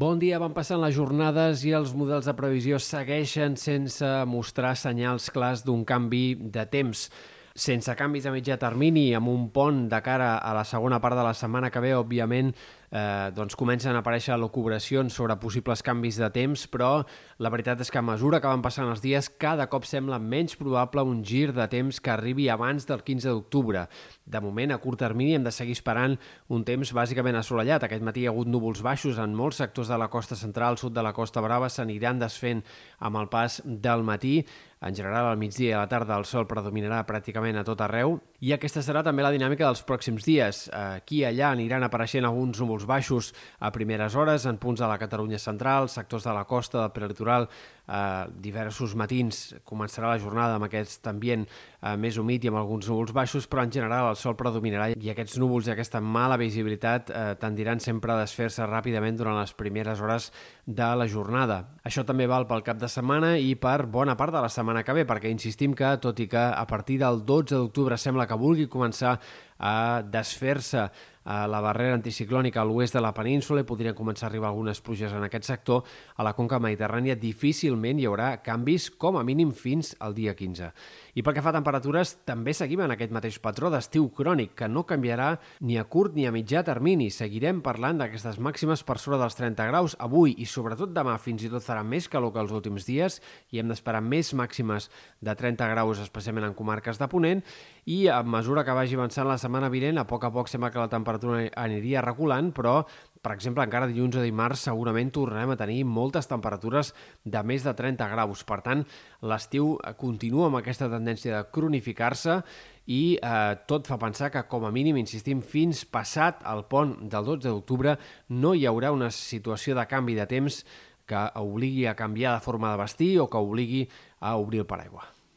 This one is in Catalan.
Bon dia, van passant les jornades i els models de previsió segueixen sense mostrar senyals clars d'un canvi de temps. Sense canvis a mitjà termini, amb un pont de cara a la segona part de la setmana que ve, òbviament, eh, doncs comencen a aparèixer locubracions sobre possibles canvis de temps, però la veritat és que a mesura que van passant els dies, cada cop sembla menys probable un gir de temps que arribi abans del 15 d'octubre. De moment, a curt termini, hem de seguir esperant un temps bàsicament assolellat. Aquest matí hi ha hagut núvols baixos en molts sectors de la costa central, sud de la costa brava, s'aniran desfent amb el pas del matí. En general, al migdia i a la tarda el sol predominarà pràcticament a tot arreu i aquesta serà també la dinàmica dels pròxims dies. Aquí i allà aniran apareixent alguns núvols baixos a primeres hores en punts de la Catalunya central, sectors de la costa, del prelitoral, eh, diversos matins començarà la jornada amb aquest ambient eh, més humit i amb alguns núvols baixos, però en general el sol predominarà i aquests núvols i aquesta mala visibilitat eh, tendiran sempre a desfer-se ràpidament durant les primeres hores de la jornada. Això també val pel cap de setmana i per bona part de la setmana que ve, perquè insistim que, tot i que a partir del 12 d'octubre sembla que vulgui començar a desfer-se a la barrera anticiclònica a l'oest de la península i podrien començar a arribar algunes pluges en aquest sector, a la conca mediterrània difícilment hi haurà canvis com a mínim fins al dia 15. I pel que fa a temperatures, també seguim en aquest mateix patró d'estiu crònic, que no canviarà ni a curt ni a mitjà termini. Seguirem parlant d'aquestes màximes per sobre dels 30 graus avui i sobretot demà fins i tot farà més calor que els últims dies i hem d'esperar més màximes de 30 graus, especialment en comarques de Ponent, i a mesura que vagi avançant la setmana vinent, a poc a poc sembla que la temperatura aniria reculant, però, per exemple, encara dilluns o dimarts segurament tornarem a tenir moltes temperatures de més de 30 graus. Per tant, l'estiu continua amb aquesta tendència de cronificar-se i eh, tot fa pensar que, com a mínim, insistim, fins passat el pont del 12 d'octubre no hi haurà una situació de canvi de temps que obligui a canviar de forma de vestir o que obligui a obrir el paraigua.